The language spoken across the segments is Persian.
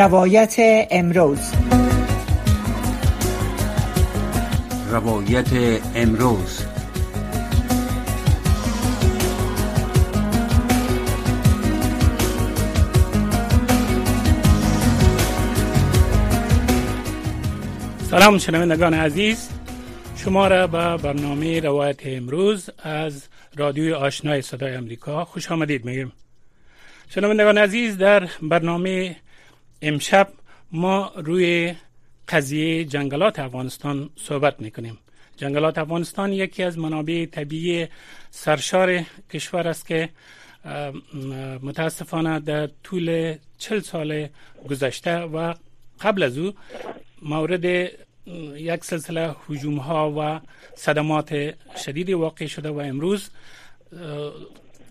روایت امروز. روایت امروز. سلام شنوندگان عزیز. شما را به برنامه روایت امروز از رادیوی آشنای صدای امریکا خوش آمدید میگیم شنوندگان عزیز در برنامه امشب ما روی قضیه جنگلات افغانستان صحبت می‌کنیم. جنگلات افغانستان یکی از منابع طبیعی سرشار کشور است که متاسفانه در طول چل سال گذشته و قبل از او مورد یک سلسله حجوم ها و صدمات شدید واقع شده و امروز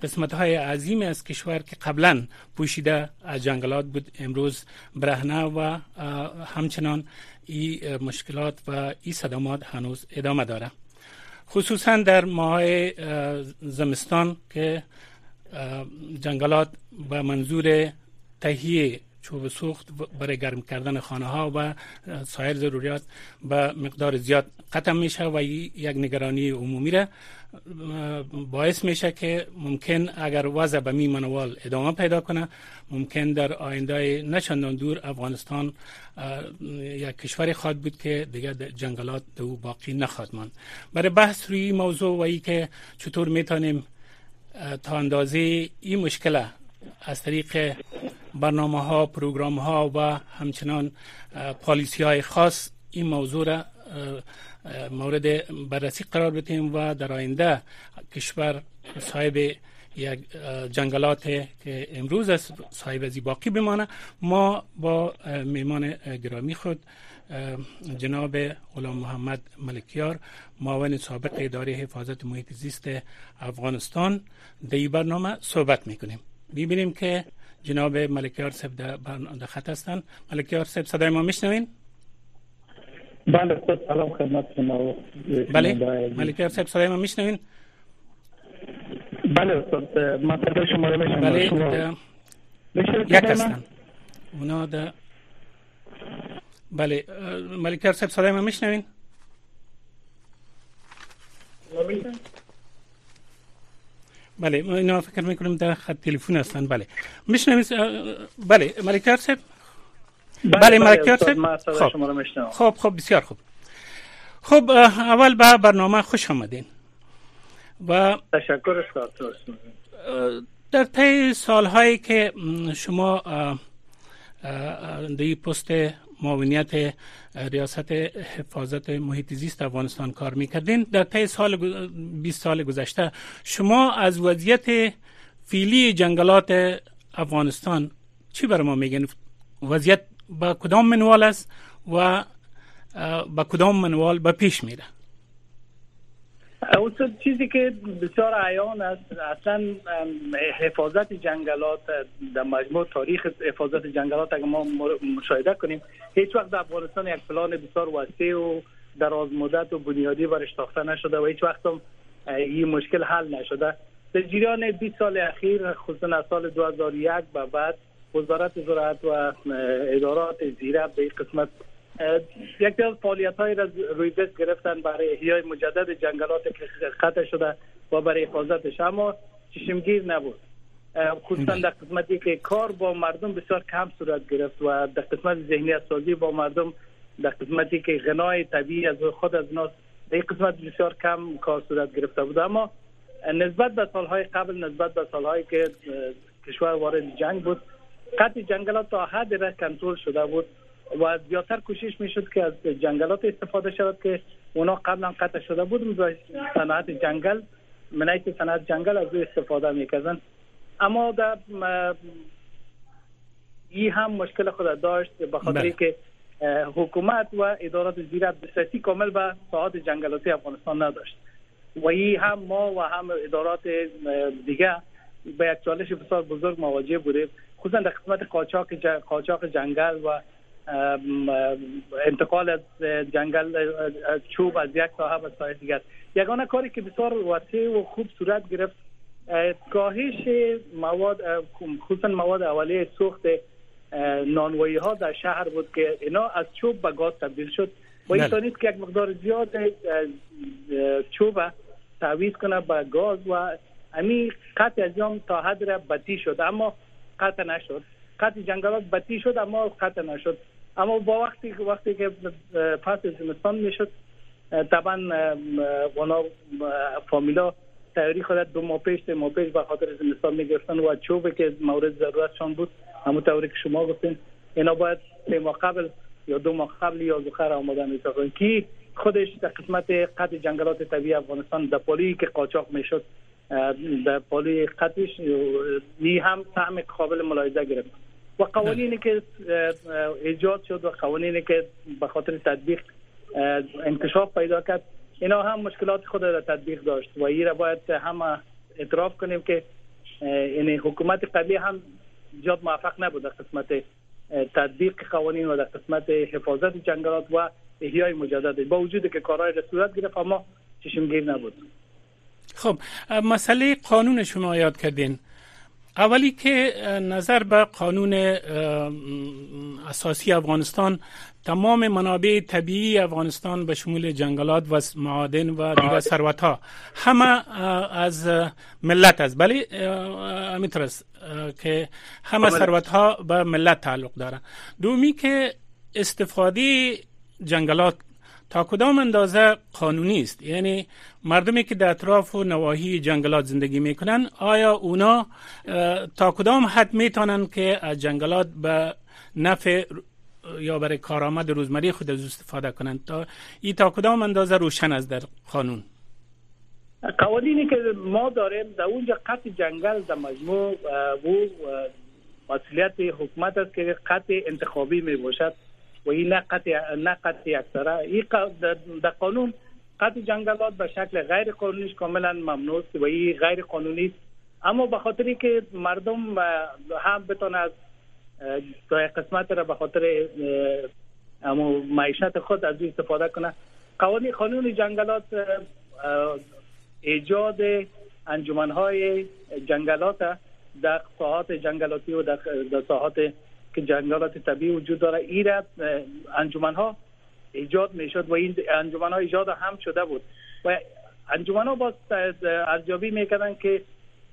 قسمت های عظیمی از کشور که قبلا پوشیده از جنگلات بود. امروز برهنه و همچنان این مشکلات و این صدمات هنوز ادامه داره. خصوصا در ماه زمستان که جنگلات به منظور تهیه چوب سوخت برای گرم کردن خانه ها و سایر ضروریات به مقدار زیاد ختم میشه و یک نگرانی عمومی را باعث میشه که ممکن اگر وضع به می منوال ادامه پیدا کنه ممکن در آینده نچندان دور افغانستان یک کشوری خواد بود که دیگر جنگلات دو باقی نخواهد ماند. برای بحث روی موضوع و ای که چطور می‌تونیم تا اندازه این مشکل از طریق برنامه ها پروگرام ها و همچنان پالیسی های خاص این موضوع را مورد بررسی قرار بدیم و در آینده کشور صاحب یک جنگلات که امروز است صاحب از باقی بمانه ما با میمان گرامی خود جناب غلام محمد ملکیار معاون سابق اداره حفاظت محیط زیست افغانستان در برنامه صحبت می‌کنیم. ببینیم که جناب ملکیار صاحب در خط هستند. ملکیار صاحب صدای ما میشنوین؟ بله خود سلام خدمت شما. بله. ملکیار صاحب صدای ما میشنوین؟ بله استاد من صدای شما رو میشنوم. بله شما یک هستن اونا در بله ملکیار صاحب صدای ما میشنوین؟ بله اینا فکر می‌کنم در خط تلفن هستن. بله. میشنوید بله ملکیار صاحب بله ملکیار صاحب خب. خب خب بسیار خوب. خب اول به برنامه خوش آمدین. و تشکر در طی سالهایی که شما در پست معاونیت ریاست حفاظت محیط زیست افغانستان کار می‌کردین در طی سال 20 سال گذشته شما از وضعیت فیلی جنگلات افغانستان چی بر ما میگن؟ وضعیت با کدام منوال است و با کدام منوال به پیش میره؟ اون چیزی که بسیار عیان است اصلا حفاظت جنگلات در مجموع تاریخ حفاظت جنگلات اگر ما مشاهده کنیم هیچ وقت در افغانستان یک پلان بسیار وسیع و دراز مدت و بنیادی برش ساخته نشده و هیچ وقت هم این مشکل حل نشده. در جریان 20 سال اخیر خصوصا از سال 2001 به بعد وزارت زراعت و ادارات زیره به این قسمت یکی از فعالیت های را روی دست گرفتن برای احیای مجدد جنگلات که قطع شده و برای حفاظتش. اما چشمگیر نبود. خصوصا در قسمتی که کار با مردم بسیار کم صورت گرفت و در قسمت ذهنیت سازی با مردم در قسمتی که غنای طبیعی از خود از ناس در قسمت بسیار کم کار صورت گرفته بود. اما نسبت به سالهای قبل نسبت به سالهایی که کشور وارد جنگ بود قطع جنگلات تا حد را کنترل شده بود و زیادتر کوشش می‌شد که از جنگلات استفاده شود که اونا قبلا قطع شده بود. و صنعت جنگل منایت صنعت جنگل از او استفاده می‌کردن اما در این هم مشکل خود داشت به خاطر که حکومت و ادارات زیرت دسترسی کامل به ساحات جنگلاتی افغانستان نداشت. و این هم ما و هم ادارات دیگه به یک چالش بسیار بزرگ مواجه بودیم. خصوصا در قسمت قاچاق قاچاق جنگل و انتقال از جنگل چوب از یک ساحه به ساحه دیگر یگانه کاری که بسیار وسیع و خوب صورت گرفت کاهش مواد خصوصا مواد اولیه سوخت نانوایی ها در شهر بود که اینا از چوب به گاز تبدیل شد. و این بله. نیست که یک مقدار زیاد چوب تعویض کنه به گاز و امی قطع از یام تا حد را بطی شد. اما قطع نشد. قطع جنگلات بطی شد اما قطع نشد. اما با وقتی وقتی که پس زمستان می‌شد طبعا اونا فامیلا تیاری خود دو ماه پیش سه ماه پیش به خاطر زمستان می‌گرفتن و چوبی که مورد ضرورتشان بود. همون طوری که شما گفتین اینا باید سه ماه قبل یا دو ماه قبل یا زخر آماده می‌سازن کی خودش در قسمت قطع جنگلات طبیعی افغانستان در پالی که قاچاق می‌شد در پالی قطعش نی هم طعم قابل ملاحظه گرفت. و قوانینی که ایجاد شد و قوانینی که به خاطر تطبیق انکشاف پیدا کرد اینا هم مشکلات خود را تطبیق داشت. و این را باید همه اعتراف کنیم که اه، یعنی حکومت قبلی هم زیاد موفق نبود در قسمت تطبیق قوانین و در قسمت حفاظت جنگلات و احیای مجدد. با وجود که کارهای را صورت گرفت اما چشمگیر نبود. خب مسئله قانون شما یاد کردین. اولی که نظر به قانون اساسی افغانستان تمام منابع طبیعی افغانستان به شمول جنگلات و معادن و دیگر ثروت ها همه از ملت است. بله است اه، که همه کاملا. ثروت ها به ملت تعلق داره. دومی که استفاده جنگلات تا کدام اندازه قانونی است؟ یعنی مردمی که در اطراف و نواحی جنگلات زندگی می‌کنن آیا اونا تا کدام حد می‌تونن که جنگلات به نفع یا برای کارآمد روزمره خود از استفاده کنند؟ تا این تا کدام اندازه روشن است در قانون؟ قوانینی که ما داریم در اونجا قطع جنگل در مجموع و مسئولیت حکومت است که قطع انتخابی می باشد و این نه قطع قطع اکثره این در قانون قطع جنگلات به شکل غیر قانونیش کاملا ممنوع است و این غیر قانونی است. اما به خاطری که مردم هم بتونه از یک قسمت را به خاطر اما معیشت خود از او استفاده کنه. قوانین قانون جنگلات ایجاد انجمنهای جنگلات در ساحات جنگلاتی و در ساحات که جنگلات طبیعی وجود داره این را انجمنها ایجاد می‌شد و این انجمنها ایجاد هم شده بود. و انجمنها باز ارزیابی می‌کردن که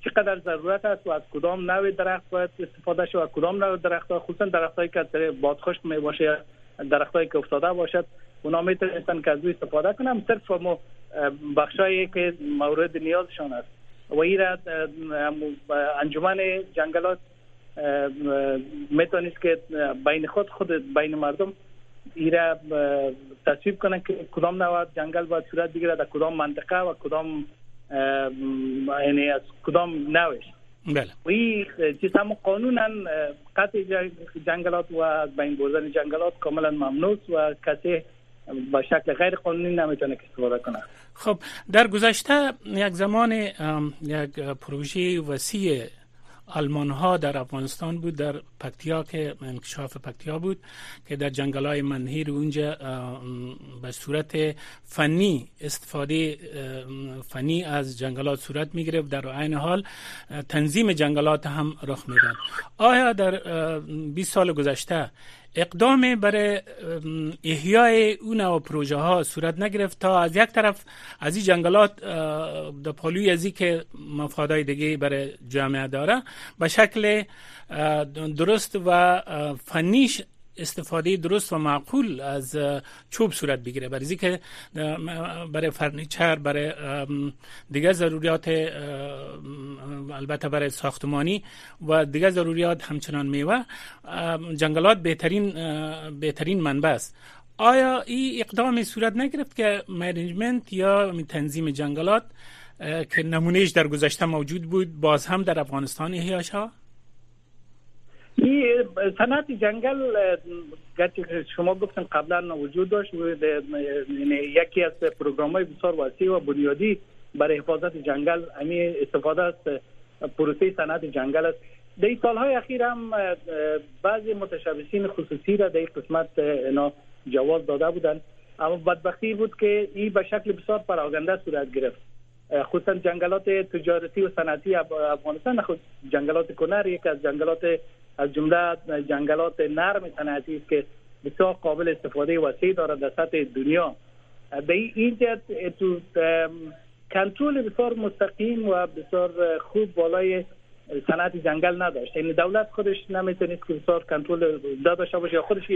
چقدر ضرورت است و از کدام نوع درخت باید استفاده و کدام نوع درخت ها خصوصا درخت هایی که از طریق بادخشک می باشه درخت هایی که افتاده باشد اونا می‌تونستن که از او استفاده کنم صرف مو بخشایی که مورد نیازشان است. و این انجمن جنگلات می‌تونست که بین خود خود بین مردم این را تصویب کنن که کدام نوع جنگل باید صورت بگیره در کدام منطقه و کدام یعنی از کدام نوعش. بله. و این چیز هم قانونا قطع جنگلات و از بین بردن جنگلات کاملا ممنوع و کسی با شکل غیر قانونی نمی‌تونه که استفاده کنه. خب در گذشته یک زمان یک پروژه وسیع آلمان ها در افغانستان بود در پکتیا که انکشاف پکتیا بود که در جنگل های منهیر اونجا به صورت فنی استفاده فنی از جنگلات صورت می گرفت در عین حال تنظیم جنگلات هم رخ می‌داد. آیا در اه، 20 سال گذشته اقدام برای احیای اون نوع پروژه ها صورت نگرفت تا از یک طرف از این جنگلات در پالوی ازی که مفادای دیگه برای جامعه داره به شکل درست و فنیش استفاده درست و معقول از چوب صورت بگیره برای اینکه برای furniture برای دیگه ضروریات البته برای ساختمانی و دیگه ضروریات همچنان میوه جنگلات بهترین بهترین منبع است آیا این اقدام صورت نگرفت که management یا تنظیم جنگلات که نمونهش در گذشته موجود بود باز هم در افغانستان احیا شد؟ این صنعت جنگل شما گفتن قبلا وجود داشت یعنی یکی از پروگرام های بسیار وسیع و بنیادی برای حفاظت جنگل همین استفاده از پروسه صنعت جنگل است. در این سالهای اخیر هم بعضی متشبثین خصوصی را در این قسمت اینا جواز داده بودند. اما بدبختی بود که این به شکل بسیار پراگنده صورت گرفت. خصوصا جنگلات تجارتی و صنعتی اف- افغانستان خود جنگلات کنر یک از جنگلات از جمله جنگلات نرم صنعتی است که بسیار قابل استفاده وسیع دارد در سطح دنیا. به این جهت تو کنترل بسیار مستقیم و بسیار خوب بالای صنعت جنگل نداشت. یعنی دولت خودش نمی‌تونید که بسیار کنترل داشته باشه یا خودش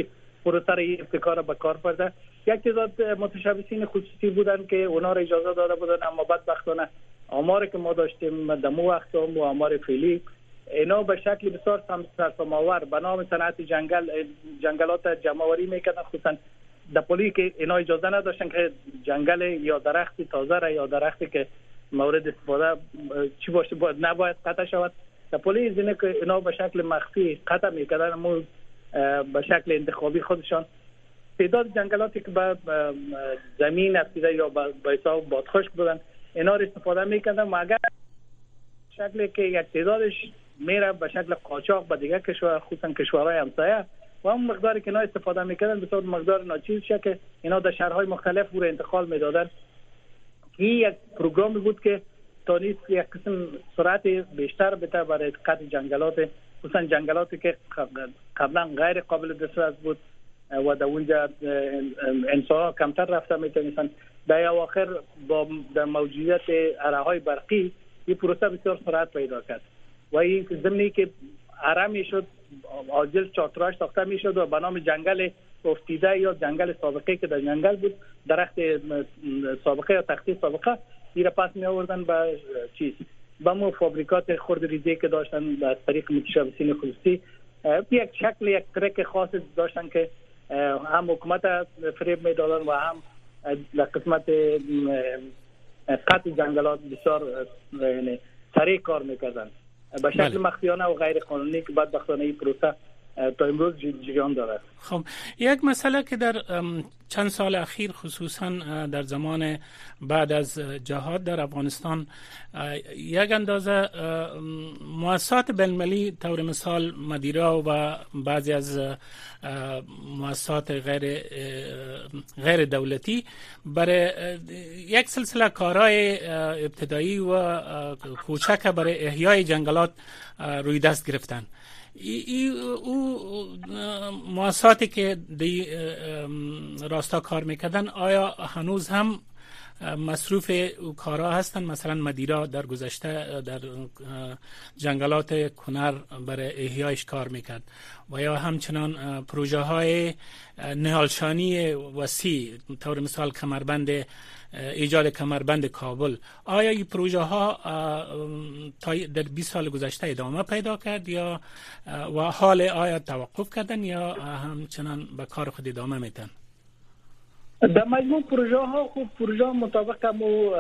پروسه این ابتکار به کار برده. یک تعداد متشبسین خصوصی بودن که اونا را اجازه داده بودن اما بدبختانه آماری که ما داشتیم دمو وقت و آمار فعلی اینا به شکل بسیار سرسماور به نام صنعت جنگل جنگلات جمعوری می‌کردن. خصوصا در پولی که اینا اجازه نداشتن که جنگل یا درخت تازه را یا درختی که مورد استفاده چی باشه باید نباید قطع شود. در پولی اینه که اینا به شکل مخفی قطع می‌کردن. به شکل انتخابی خودشان تعداد جنگلاتی که به زمین افتیده یا به حساب بادخشک بودن اینا رو استفاده می‌کردن و اگر شکلی که یک تعدادش میره به شکل قاچاق به دیگه کشور خصوصا کشورهای همسایه و اون مقداری که اینا استفاده می‌کردن بسیار مقدار ناچیز شه که اینا در شهرهای مختلف رو انتقال می‌دادن این یک پروگرامی بود که تا نیست یک قسم سرعت بیشتر بده برای قطع جنگلات خصوصا جنگلاتی که قبلا غیر قابل دسترس بود و در اونجا انسان کمتر رفته می‌تونستن. در اواخر با در موجودیت های برقی این پروسه بسیار سرعت پیدا کرد. و این زمینی که اره شد آجل چارتراش ساخته می‌شد و به نام جنگل افتیده یا جنگل سابقه که در جنگل بود درخت سابقه یا تختی سابقه این پس می آوردن به چیز. به مو فابریکات خرد ریزی که داشتن از طریق متشابسین خصوصی یک شکل یک ترک خاص داشتن که هم حکومت فریب می‌دادن و هم در قسمت قطع جنگلات بسیار یعنی سریع کار می‌کردن به شکل بله. مخفیانه و غیر قانونی که بدبختانه این پروسه تا امروز جریان دارد خب یک مسئله که در چند سال اخیر خصوصا در زمان بعد از جهاد در افغانستان یک اندازه مؤسسات بین‌المللی طور مثال مدیرا و بعضی از مؤسسات غیر غیر دولتی برای یک سلسله کارهای ابتدایی و کوچک برای احیای جنگلات روی دست گرفتن. ای او مؤسساتی که دی راستا کار می‌کردن آیا هنوز هم مصروف کارا هستند مثلا مدیرا در گذشته در جنگلات کنر برای احیایش کار می‌کرد. و یا همچنان پروژه های نهالشانی وسیع طور مثال کمربند ایجاد کمربند کابل. آیا این پروژه ها در 20 سال گذشته ادامه پیدا کرد یا و حال آیا توقف کردن یا همچنان به کار خود ادامه میتن در مجموع پروژه ها خوب پروژه مطابق مو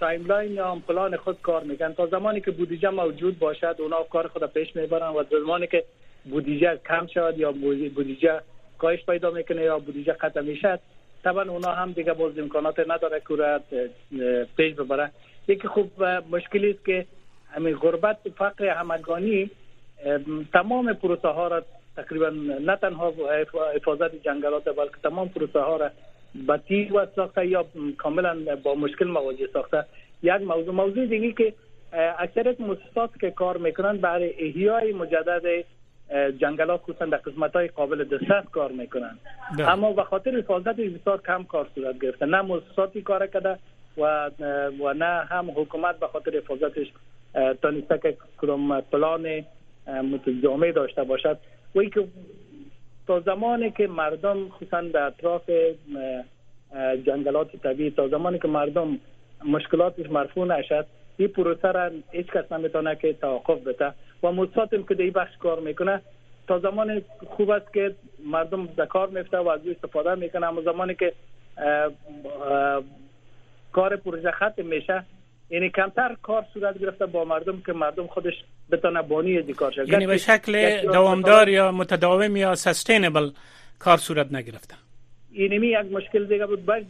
timeline یا پلان خود کار می‌کنن تا زمانی که بودجه موجود باشد اونا کار خود پیش می‌برن و زمانی که بودجه کم شد یا بودجه کاهش پیدا می‌کنه یا بودجه ختم می‌شد طبعا اونا هم دیگه باز امکانات نداره که پیش ببره. یکی خوب مشکلی است که همین غربت فقر همگانی تمام پروسه ها را تقریبا نه تنها حفاظت جنگلات بلکه تمام پروسه ها را تیز و ساخته یا کاملا با مشکل مواجه ساخته. یک موضوع. موضوع دیگه که اکثریت مؤسسات که کار می‌کنن برای احیای مجدد جنگلات خصوصا در قسمت های قابل دسترس کار می‌کنن ده. اما به خاطر حفاظت بسیار کم کار صورت گرفته. نه مؤسساتی کار کرده و و نه هم حکومت به خاطر حفاظتش تانسته که کدام پلان متجامع داشته باشد. و که تا زمانی که مردم خصوصا در اطراف جنگلات طبیعی تا زمانی که مردم مشکلاتش مرفوع نشد این پروسه را هیچ کس نمی‌تونه که توقف بده. و مؤسساتم که در بخش کار می‌کنه تا زمان خوب است که مردم در کار میفته و از او استفاده می‌کنه. اما زمانی که کار پروژه ختم میشه یعنی کمتر کار صورت گرفته با مردم که مردم خودش بتونه بانی از کار شد یعنی به شکل دوامدار یا متداوم یا سستینبل کار صورت نگرفته. اینمی یک مشکل دیگه بود. باید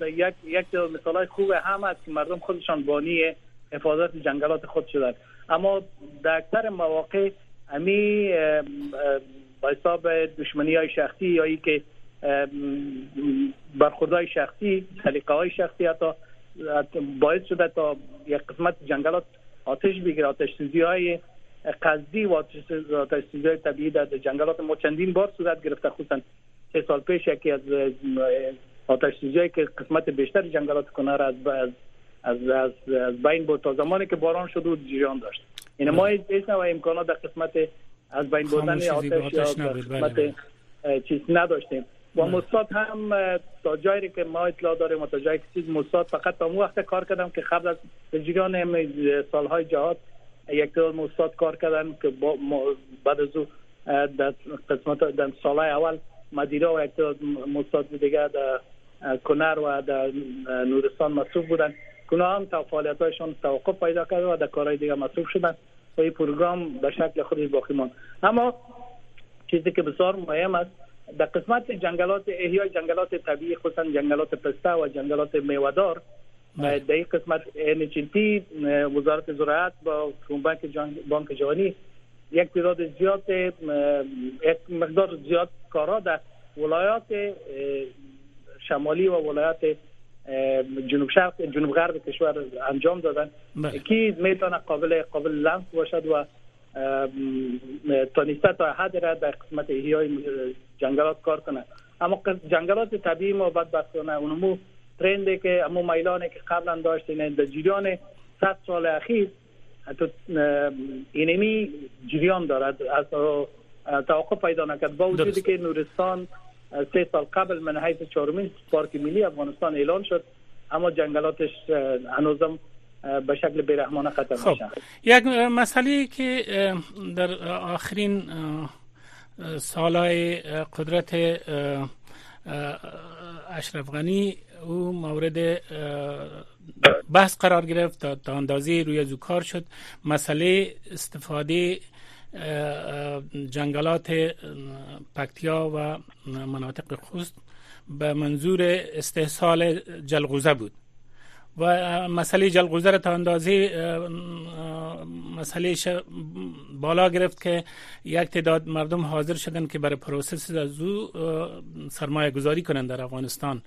یک یک مثال خوب هم است که مردم خودشان بانی حفاظت جنگلات خود شدن اما در اکثر مواقع امی با حساب دشمنی های شخصی یا ای که برخوردهای شخصی سلیقه های شخصی حتی باعث شده تا یک قسمت جنگلات آتش بگیره. آتش سوزی های قصدی و آتش سوزی طبیعی در جنگلات ما چندین بار صورت گرفته. خصوصا سه سال پیش یکی از آتش سوزی که قسمت بیشتر جنگلات کنار از از از, از, از بین بود تا زمانی که باران شد و جریان داشت این ما بله. هیچ نوع امکانات در قسمت از بین بودن آتش یا قسمت بله. چیز نداشتیم و مستاد هم تا جایی که ما اطلاع داریم و تا جایی که چیز مستاد فقط تا وقت کار کردم که قبل از جریان سالهای جهاد یک دور مستاد کار کردن که بعد از در قسمت در سالهای اول مدیره و یک دور مستاد دیگه در کنر و در نورستان مصروف بودن اونا هم تا فعالیت هایشان توقف پیدا کرده و در کارهای دیگه مصروف شدن و این پروگرام به شکل خودش باقی ماند اما چیزی که بسیار مهم است در قسمت جنگلات احیای جنگلات طبیعی خصوصا جنگلات پسته و جنگلات میوه‌دار بله. در این قسمت NHLP وزارت زراعت با بانک بانک جهانی یک تعداد زیاد یک مقدار زیاد کارا در ولایات شمالی و ولایات جنوب شرق جنوب غرب کشور انجام دادن. بله. که می‌تونه قابل قابل لمس باشد و تا تا حد را در قسمت احیای جنگلات کار کنه. اما جنگلات طبیعی ما بدبختانه اونمو ترندی که اما میلانی که قبلا داشتین در جریان 100 سال اخیر تو اینمی جریان دارد. از توقف پیدا نکرد. با وجودی که نورستان سه سال قبل من حیث چهارمین پارک ملی افغانستان اعلان شد اما جنگلاتش هنوزم به شکل بیرحمانه ختم خب. میشن یک مسئله که در آخرین سالهای قدرت اشرف غنی او مورد بحث قرار گرفت تا اندازه روی زو کار شد مسئله استفاده جنگلات پکتیا و مناطق خوست به منظور استحصال جلغوزه بود. و مسئله جلغوزه را تا اندازه مسئله بالا گرفت که یک تعداد مردم حاضر شدن که برای پروسس از او سرمایه گذاری کنند در افغانستان.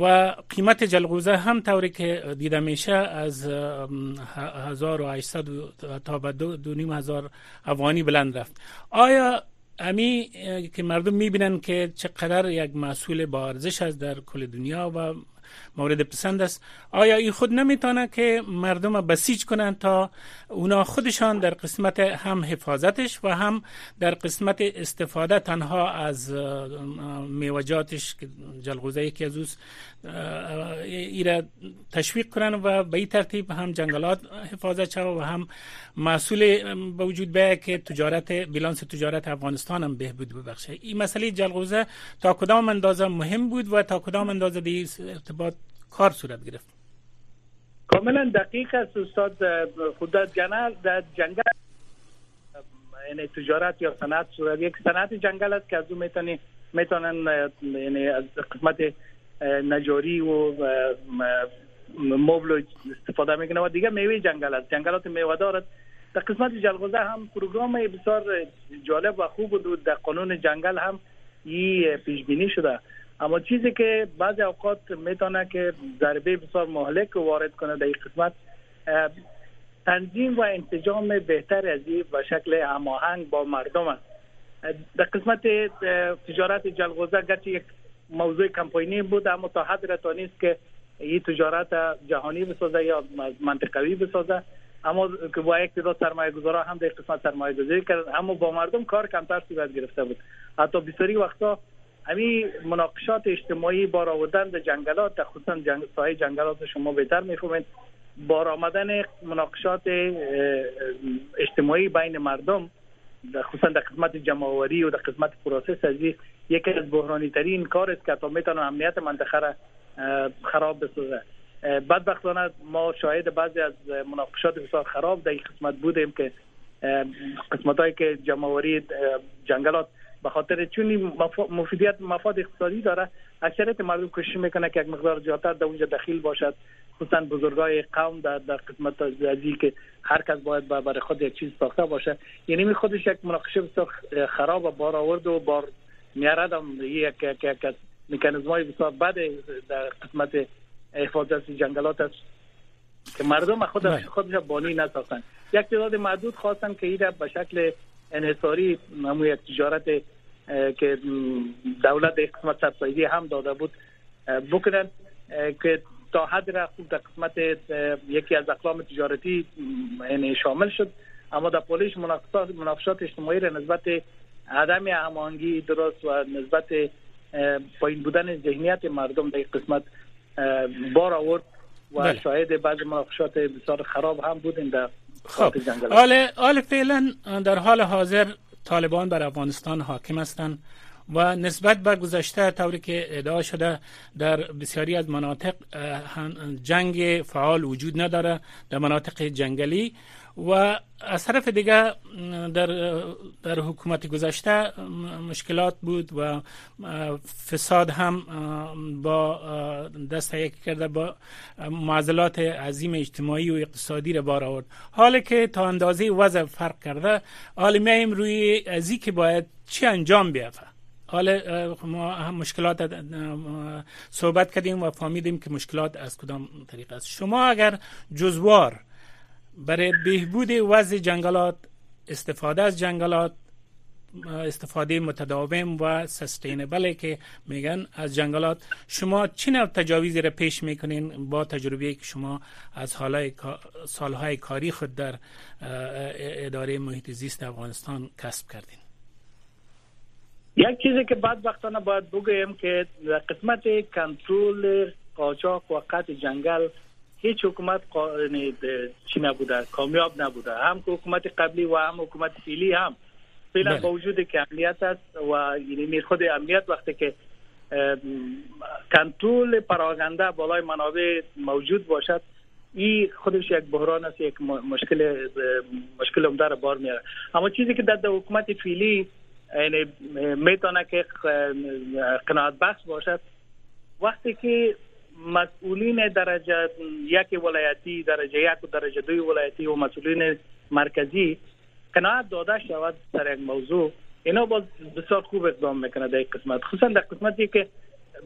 و قیمت جلغوزه هم طوری که دیده میشه از 1800 تا به دو نیم هزار افغانی بلند رفت. آیا امی که مردم می‌بینن که چقدر یک محصول با ارزش است در کل دنیا و مورد پسند است آیا این خود نمی‌تونه که مردم بسیج کنند تا اونا خودشان در قسمت هم حفاظتش و هم در قسمت استفاده تنها از میوجاتش جلغوزه که از ایره تشویق کنند و به این ترتیب هم جنگلات حفاظت شود و هم محصول به وجود که تجارت بیلانس تجارت افغانستان هم بهبود ببخشه. این مسئله جلغوزه تا کدام اندازه مهم بود و تا کدام اندازه دی ارتباط کار صورت گرفت. کاملا دقیق است استاد خود جنگل در جنگل. یعنی تجارت یا صنعت صورت یک صنعت جنگل است که از اون می‌تونی می‌تونن یعنی از قسمت نجاری و مبل استفاده می‌کنه و دیگه میوه جنگل است. جنگلات میوه دارد در قسمت جلغوزه هم پروگرام بسیار جالب و خوب بود در قانون جنگل هم این پیش بینی شده. اما چیزی که بعض اوقات می‌تونه که ضربه بسیار مهلک وارد کنه در این قسمت تنظیم و انتجام بهتر از این و شکل هماهنگ با مردم است. در قسمت تجارت جلغوزه گرچه یک موضوع کمپاینی بود اما تا حد رتانیست که این تجارت جهانی بسازه یا منطقوی بسازه. اما که با یک تعداد سرمایه گذارا هم در قسمت سرمایه گذاری کرد اما با مردم کار کمتر صورت گرفته بود. حتی بسیاری وقتا همین مناقشات اجتماعی بار آوردن در جنگلات خصوصا جنگ سایه جنگلات شما بهتر می‌فهمید. بار آمدن مناقشات اجتماعی بین مردم خصوصا در قسمت جمعوری و در قسمت پروسس از یکی از بحرانی ترین کار است که تا می‌تونه امنیت منطقه را خراب بسازه. بدبختانه ما شاهد بعضی از مناقشات بسیار خراب در این قسمت بودیم که قسمت هایی که جمعوری جنگلات به خاطر چون مفیدیت مفاد اقتصادی داره اکثریت مردم کوشش می‌کنه که یک مقدار زیادتر در اونجا دخیل باشد. خصوصا بزرگای قوم در, در قسمت ازی که هر کس باید برای خود یک چیز ساخته باشه. یعنی می خودش یک مناقشه بسیار خراب و بار آورد و بار میارد یک یک یک مکانیزم های بسیار بد در قسمت حفاظت جنگلات است که مردم خود بله. خودش بانی نساختن یک تعداد محدود خواستن که ایره به شکل انحصاری همون یک تجارت که دولت یک قسمت سبسایدی هم داده بود. بکنن که تا حد را خوب در قسمت یکی از اقلام تجارتی یعنی شامل شد. اما در پولیش مناقشات مناقشات اجتماعی را نسبت عدم هماهنگی درست و نسبت پایین بودن ذهنیت مردم در قسمت بار آورد و بله. شاهد بعض مناقشات بسیار خراب هم بودیم در خب. حال فعلا در حال حاضر طالبان بر افغانستان حاکم هستند. و نسبت به گذشته طوری که ادعا شده در بسیاری از مناطق جنگ فعال وجود نداره در مناطق جنگلی و از طرف دیگه در در حکومت گذشته مشکلات بود و فساد هم با دست یکی کرده با معضلات عظیم اجتماعی و اقتصادی را بار آورد. حالا که تا اندازه وضع فرق کرده میایم روی ازی که باید چی انجام بیافته حالا اه، ما هم مشکلات صحبت کردیم و فهمیدیم که مشکلات از کدام طریق است. شما اگر جزوار برای بهبود وضع جنگلات استفاده از جنگلات استفاده متداوم و سستینبل که میگن از جنگلات شما چه نوع تجاویزی را پیش می‌کنین با تجربه که شما از سالهای کاری خود در اداره محیط زیست افغانستان کسب کردین؟ یک چیزی که بعد وقتانه باید بگویم که در قسمت کنترل قاچاق و قطع جنگل هیچ حکومت. یعنی چی نبوده کامیاب نبوده هم که حکومت قبلی و هم حکومت فعلی هم فعلا بله. با وجود که امنیت است و یعنی خود امنیت وقتی که کنترل پراگنده بالای منابع موجود باشد این خودش یک بحران است یک مشکل مشکل عمده را بار میاره اما چیزی که در در حکومت فعلی یعنی میتونه که قناعت بخش باشد وقتی که مسئولین درجه یک ولایتی درجه یک و درجه دوی ولایتی و مسئولین مرکزی قناعت داده شود در یک موضوع اینا باز بسیار خوب اقدام میکنه در قسمت خصوصا در قسمتی که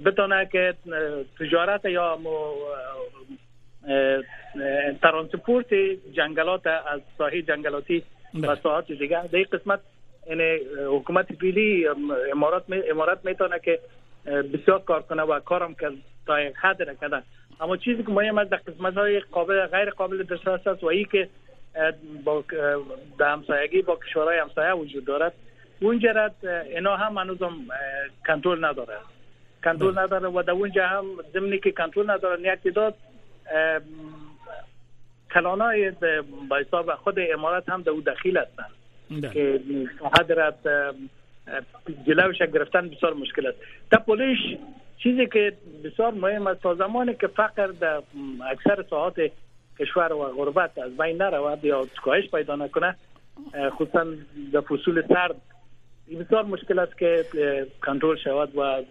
بتونه که تجارت یا ترانسپورت جنگلات از ساحه جنگلاتی. و ساحات دیگه در قسمت یعنی حکومت فعلی ام، امارات می امارات می‌تونه که بسیار کار کنه و کارم کرد تا یک حد کرده اما چیزی که مهم است در قسمت های قابل غیر قابل دسترس است و ای که با در همسایگی با کشورهای همسایه وجود دارد اونجا را اینا هم هنوزم اه، کنترل نداره کنترل نداره و در اونجا هم ضمنی که کنترل نداره یک تعداد اه، کلانای با حساب خود امارات هم در او دخیل هستند. که حد را جلوش گرفتن بسیار مشکل است در پولیش چیزی که بسیار مهم است تا زمانی که فقر در اکثر ساعات کشور و غربت از بین نرود یا کاهش پیدا نکنه خصوصا در فصول سرد بسیار مشکل است که کنترل شود و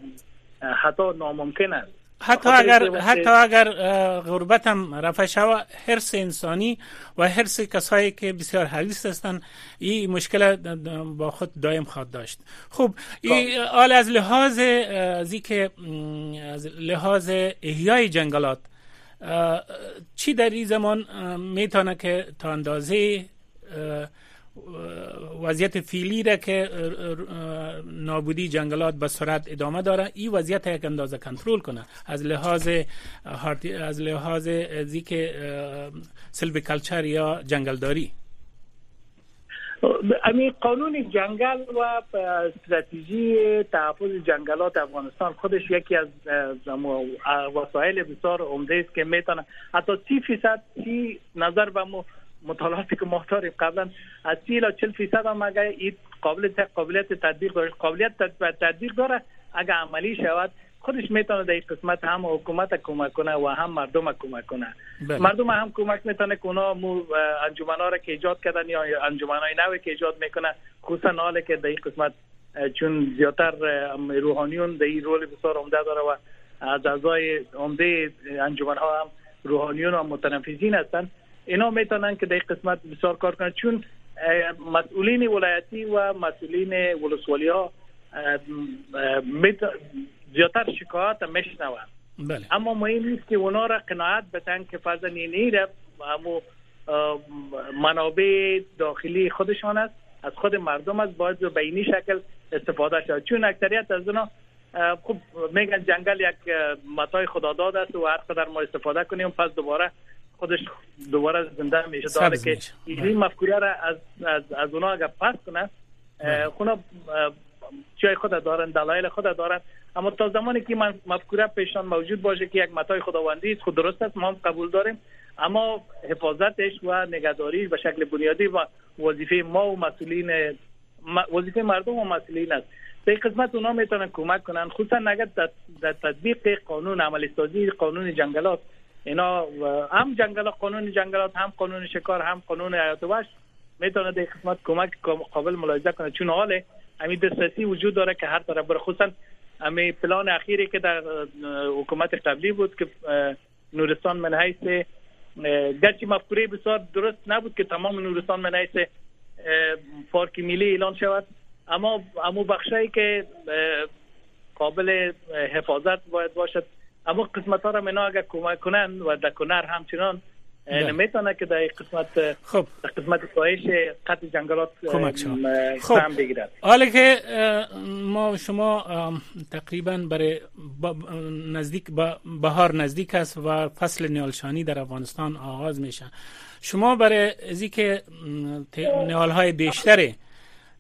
حتی ناممکن است. حتی اگر حتی اگر غربت هم رفع شود حرس انسانی و حرس کسایی که بسیار حریص هستند این مشکل با خود دائم خواهد داشت. خب این حال از لحاظ از که از لحاظ احیای جنگلات چی در این زمان می‌تونه که تا اندازه وضعیت فعلی را که نابودی جنگلات به سرعت ادامه داره این وضعیت یک اندازه کنترل کنه. از لحاظ از لحاظ ازی که سلوی کلچر یا جنگلداری. امی قانون جنگل و استراتژی تحفظ جنگلات افغانستان خودش یکی از وسایل بسیار عمده است که می‌تونه حتی 30 فیصد 30 نظر به مطالعاتی که ما داریم قبلا از 30 الی 40 فیصد هم اگر این قابلیت قابلیت تطبیق داره قابلیت تطبیق داره اگر عملی شود خودش می‌تونه در این قسمت هم حکومت کمک کنه و هم مردم کمک کنه بله. مردم هم کمک می‌تونه که اونا مو انجمن ها را که ایجاد کردن یا انجمن های نوی که ایجاد می‌کنه خصوصا حالی که در این قسمت چون زیادتر اه، روحانیون در این رول بسیار عمده داره و از اعضای عمده انجمن ها هم روحانیون و متنفذین هستن اینا می‌تونن که در قسمت بسیار کار کنن چون مسئولین ولایتی و مسئولین ولسوالی ها زیادتر شکایت میشنوند بله. اما مهم نیست که اونا را قناعت بتن که فرضاً نیره همو منابع داخلی خودشان است از خود مردم است باید به اینی شکل استفاده شد چون اکثریت از اونا خب میگن جنگل یک متای خداداد است و هر قدر ما استفاده کنیم پس دوباره خودش دوباره زنده میشه. داره که این. مفکوره را از از از اونا اگر پس کنه. خونا چای خود دارن دلایل خود دارن. اما تا زمانی که من مفکوره پیشان موجود باشه که یک متای خداوندی است خود درست است ما هم قبول داریم. اما حفاظتش و نگهداریش به شکل بنیادی و وظیفه ما و مسئولین وظیفه مردم و مسئولین است. به قسمت اونا می‌تونن کمک کنن. خصوصا اگر در تطبیق قانون عملی سازی قانون جنگلات اینا هم جنگل قانون جنگلات هم قانون شکار هم قانون حیات وحش. می‌تونه در قسمت کمک قابل ملاحظه کنه چون حال همین دسترسی وجود داره که هر طرف بر خصوصا همین پلان اخیری که در حکومت قبلی بود که نورستان من حیث گرچه مفکوره بسیار درست نبود که تمام نورستان من حیث پارک ملی اعلان شود. اما امو بخشی که قابل حفاظت باید باشد. اما قسمت ها را منا اگر کمک کنن و در کنر همچنان بله. نمی‌تونه که در قسمت خب. در قسمت کاهش قطع جنگلات کمک خب. بگیرد. حالا که ما شما تقریبا برای نزدیک بهار نزدیک است و فصل نیالشانی در افغانستان آغاز میشه. شما برای ازی که نیال های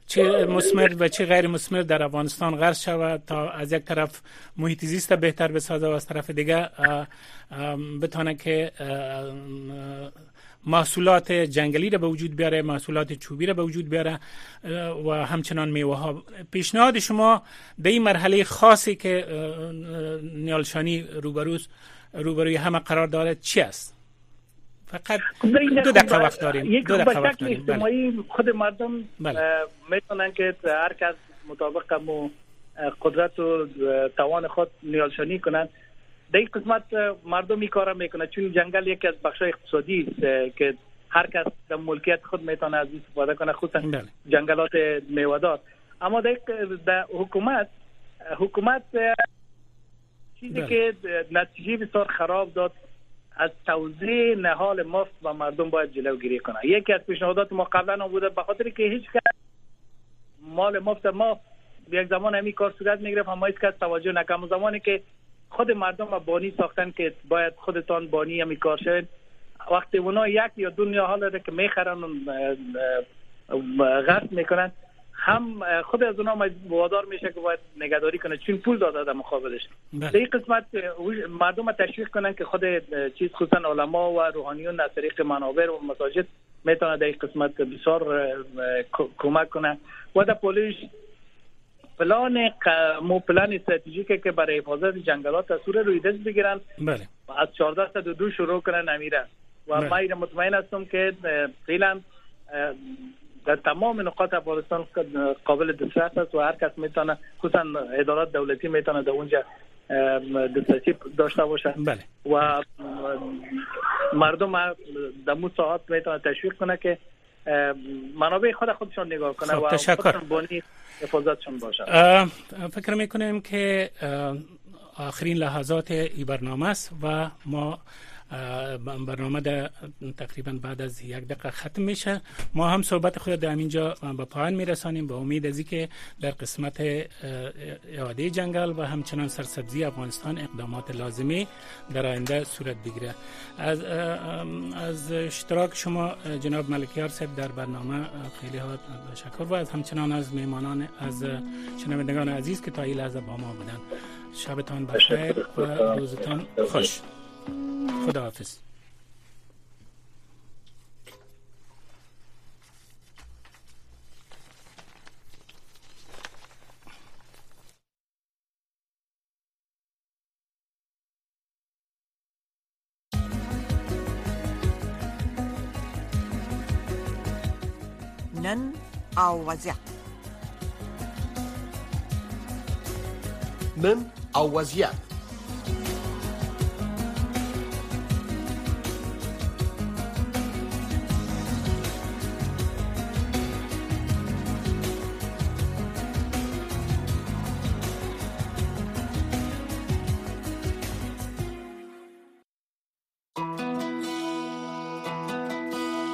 چه مسمر و چه غیر مسمر در افغانستان غرس شود تا از یک طرف محیط زیست بهتر بسازه و از طرف دیگه بتانه که محصولات جنگلی را به وجود بیاره محصولات چوبی را به وجود بیاره و همچنان میوه ها پیشنهاد شما در این مرحله خاصی که نیالشانی روبروز روبروی همه قرار داره چی است؟ فقط دو دقیقه وقت داریم یک دو دقیقه وقت داریم بله. خود مردم بله. می‌تونن که هر کس مطابق مو قدرت و توان خود نیالشانی کنند در این قسمت مردم این کار می‌کنه چون جنگل یکی از بخش اقتصادی است که هر کس در ملکیت خود می‌تونه از استفاده کنه خصوصا بله. جنگلات میوه‌دار اما در حکومت حکومت چیزی. که نتیجه بسیار خراب داد از توزیع نهال مفت و مردم باید جلوگیری کنه یکی از پیشنهادات ما قبلا بوده به خاطر که هیچ کس مال مفت ما یک زمان همین کار صورت می‌گرفت اما هیچ کس توجه نکرد. زمانی که خود مردم و بانی ساختن که باید خودتان بانی همین کار شد وقتی اونا یک یا دو حال که می‌خرن و غرب می‌کنن هم خود از اونها وادار میشه که باید نگهداری کنه چون پول داده در مقابلش بله. در این قسمت مردم تشویق کنن که خود چیز خصوصا علما و روحانیون از طریق منابر و مساجد می‌تونه در این قسمت بسیار کمک کنه و در پولیش پلان مو پلان استراتژیک که برای حفاظت جنگلات سور روی دست بگیرن بله. از 14 تا دو شروع کنن امیره و بله. ما مطمئن هستم که فعلا در تمام نقاط افغانستان قابل دسترس است و هر کس می‌تونه خصوصا ادارات دولتی می‌تونه در اونجا دسترسی داشته باشه بله. و مردم در مو ساعت می‌تونه تشویق کنه که منابع خود خودشان نگاه کنه خب، و تشکر. بانی حفاظتشان باشه فکر می‌کنیم که آخرین لحظات ای برنامه است و ما برنامه در تقریبا بعد از یک دقیقه ختم میشه. ما هم صحبت خود در اینجا به پایان میرسانیم با امید از که در قسمت اعاده جنگل و همچنان سرسبزی افغانستان اقدامات لازمی در آینده صورت بگیره. از از اشتراک شما جناب ملکیار صاحب در برنامه خیلی ها تشکر و از همچنان از میمانان از شنوندگان عزیز که تا این لحظه با ما بودن. شبتان بخیر و روزتان خوش. خداحافظ نن أوزع من أوزيات